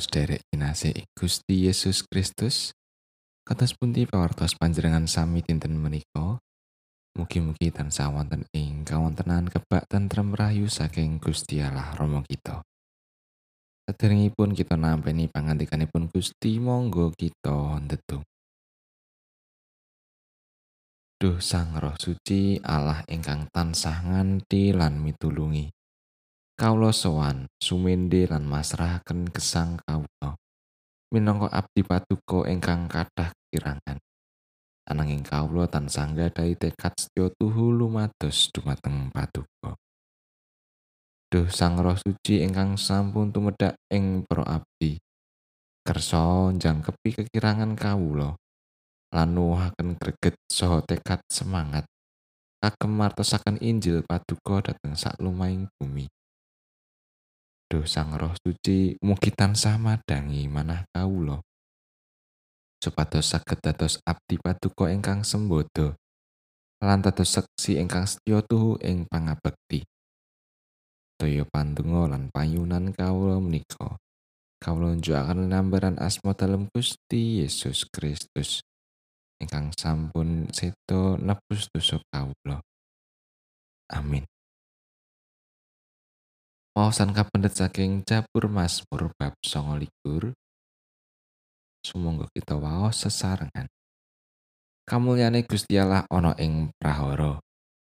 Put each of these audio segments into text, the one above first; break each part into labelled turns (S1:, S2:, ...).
S1: sederek kinasih Gusti Yesus Kristus. Kados pundi pawartos panjenengan sami dinten menika? Mugi-mugi tansah wonten ing kawontenan kebak tentrem rahayu saking Gusti Allah Rama kita. Saderengipun kita nampi pangandikanipun Gusti monggo kita ndedonga. Duh Sang Roh Suci Allah ingkang tansah nganti lan mitulungi. kawula sowan sumende lan masrahaken gesang kawula minangka abdi patuko ingkang kathah kirangan. Ananging kawula tansah nggadahi tekad setya tuhu lumados dumateng patuko Duh Sang Roh Suci ingkang sampun tumedhak ing para abdi kersa njangkepi kekirangan kawula lan nuwuhaken greget saha tekad semangat kagem martosaken Injil paduka dhateng saklumahing bumi. Duh sang roh suci mugi tansah madangi manah kawula. Supados saged dados abdi paduka ingkang sembodo lan dados seksi ingkang setya tuhu ing pangabekti. Toyo pandungo lan payunan kawula menika. Kawula njuaken lambaran asma dalem Gusti Yesus Kristus ingkang sampun seto nebus dosa kawula. Amin. Maosan kapendet saking Jabur Mazmur bab 29. Sumangga kita waos sesarengan. Kamulyane Gusti Allah ana ing prahara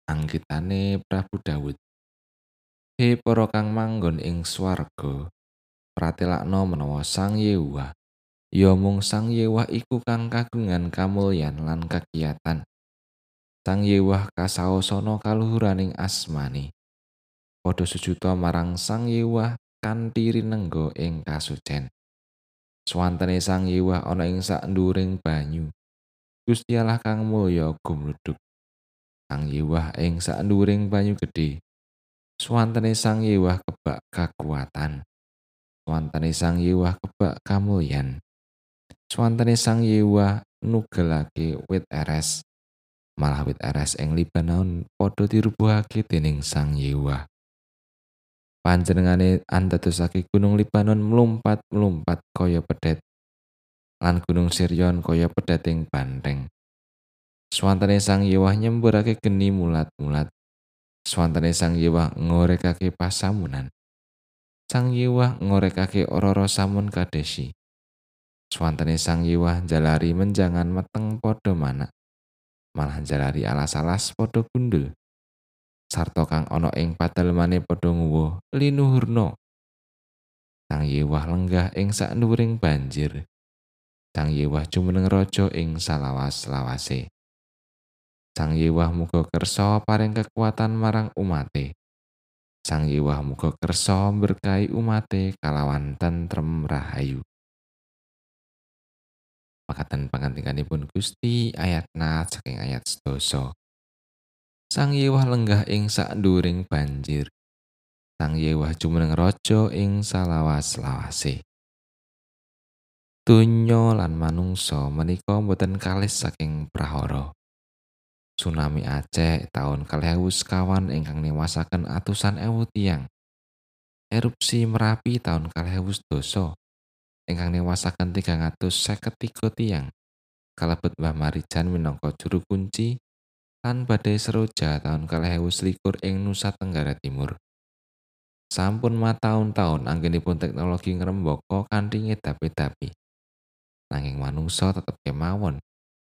S1: anggitane Prabu Daud. He para kang manggon ing swarga, pratelakno menawa Sang Yehuwa ya mung Sang Yehuwa iku kang kagungan kamulyan lan kekiatan. Sang Yehuwa kasaosana kaluhuraning asmane. padha sejuta marang Sang Yewah kanthi rinenggo ing kasucen. Swantene Sang Yewah ana ing sak nduring banyu. Gusti Allah kang mulya gumluduk. Sang Yewah ing sak nduring banyu gedhe. Swantene Sang Yewah kebak kekuatan. Swantene Sang Yewah kebak kamulyan. Swantene Sang Yewah nugelake wit eres. Malah wit eres ing Libanon padha dirubuhake dening Sang Yewah. Panjenengane andadosake gunung Libanon mlumpat-mlumpat kaya pedet, lan gunung Sirion kaya pedeting banteng. Swantane Sang Yewah nyemburake geni mulat-mulat. Swantane Sang Yewah ngorekake pasamunan. Sang Yewah ngorekake ororo samun kadeshi. Swantane Sang Yewah jalari menjangan meteng podo mana, Malah jalari alas-alas podo gundul. sarta kang ana ing patelmane padha nguwa linuhurna. Sang Yewah lenggah ing saknuring banjir. Sang Yewah jumeneng raja ing salawas-lawase. Sang Yewah muga kersa paring kekuatan marang umate. Sang Yewah muga kersa berkai umate kalawan tentrem rahayu. Pakatan pangantikanipun Gusti ayat na saking ayat sedoso. Sang Yewah lenggah ing sakduring banjir. Sang Yewah jumeneng raja ing salawas-lawase. Donya lan manungsa menika boten kalis saking prahara. Tsunami Aceh taun kalewu sekawan ingkang niwasaken atusan ewu tiang. Erupsi Merapi taun kalewu doso ingkang niwasaken 300 seket tiga tiang. Kalebet Mbah Marijan minangka juru kunci lan badai seroja tahun kalehewu selikur ing Nusa Tenggara Timur. Sampun mataun tahun anggenipun teknologi ngrembaka kanthi ngedapi-dapi. Nanging manungsa tetap kemawon,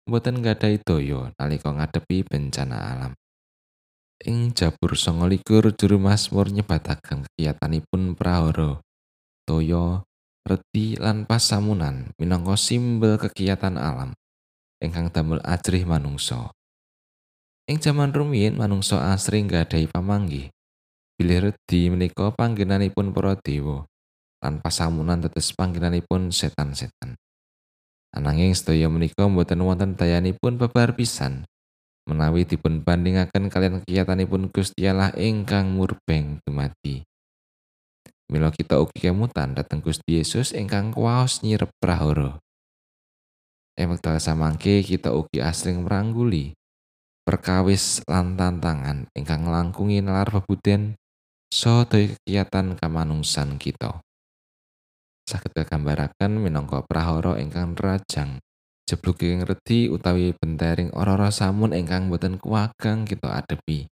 S1: boten gadai daya nalika ngadepi bencana alam. Ing Jabur 29 juru masmur nyebatakan kegiatanipun prahara, toyo, reti, lan pasamunan minangka simbol kegiatan alam ingkang damel ajrih manungsa. Ing jaman rumiyin manungsa asring gadhahi pamanggih. Bilih redi menika panggenanipun para dewa lan pasamunan tetes panggenanipun setan-setan. Ananging sedaya menika mboten wonten dayanipun babar pisan menawi dipun bandingaken kalian kiyatanipun Gusti Allah ingkang murbeng dumadi. Mila kita ugi kemutan dhateng Gusti Yesus ingkang kuwaos nyirep prahara. Ing wekdal samangke kita ugi asring meranguli perkawis lan tantangan ingkang langkungi nalar so toyek kegiatan kamanungsan kita. Sakit gambarakan minangka prahara ingkang rajang jebluking redi utawi bentering ora samun ingkang boten kuwagang kita adepi.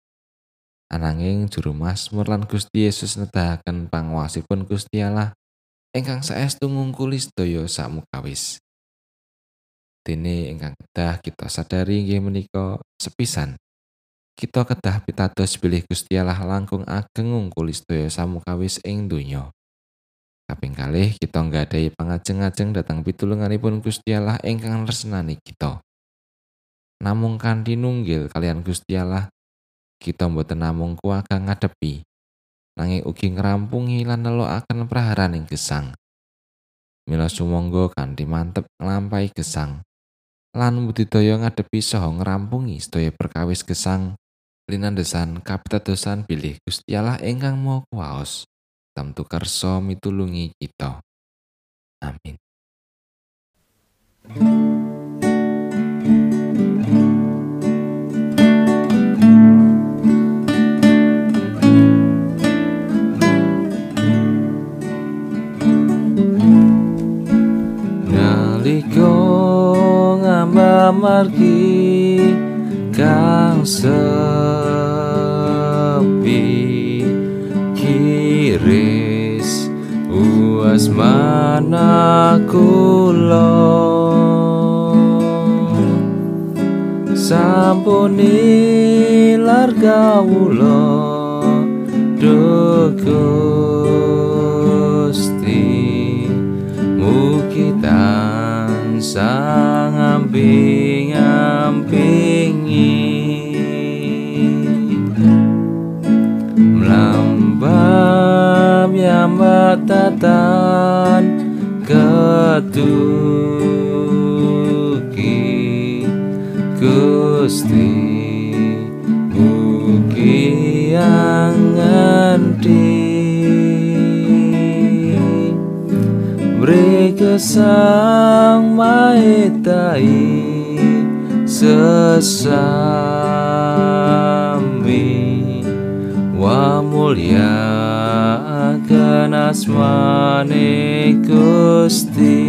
S1: Ananging juru Mazmur lan Gusti Yesus nedahaken pangwasipun Gusti Allah ingkang saestu ngungkuli sedaya samukawis. Dene ingkang kedah kita sadari inggih menika sepisan. Kita kedah pitados bilih Gusti Allah langkung ageng ngungkuli sedaya samukawis ing donya. Kaping kalih kita nggadahi pangajeng-ajeng dhateng pitulunganipun Gusti Allah ingkang resnani kita. Namung kanthi nunggil kalian Gusti Allah, kita mboten namung kuwaga ngadepi, nanging ugi ngrampungi lan nelokaken praharaning gesang. Mila sumangga kanthi mantep nglampahi gesang lan budidaya ngadepi saha ngrampungi sedaya perkawis gesang linandesan kapitadosan bilih Gusti Allah ingkang Maha Kuwaos. tamtu kersa mitulungi kita. Amin. Naliko pergi kau sepi. Kiris uas mana kulo? Sampuni larga ulo dugus Mukitan sang amping-ampingi Melambam yang batatan ketuki. Gusti Mereka sang maetai sesami. Wa mulia akan asmane Gusti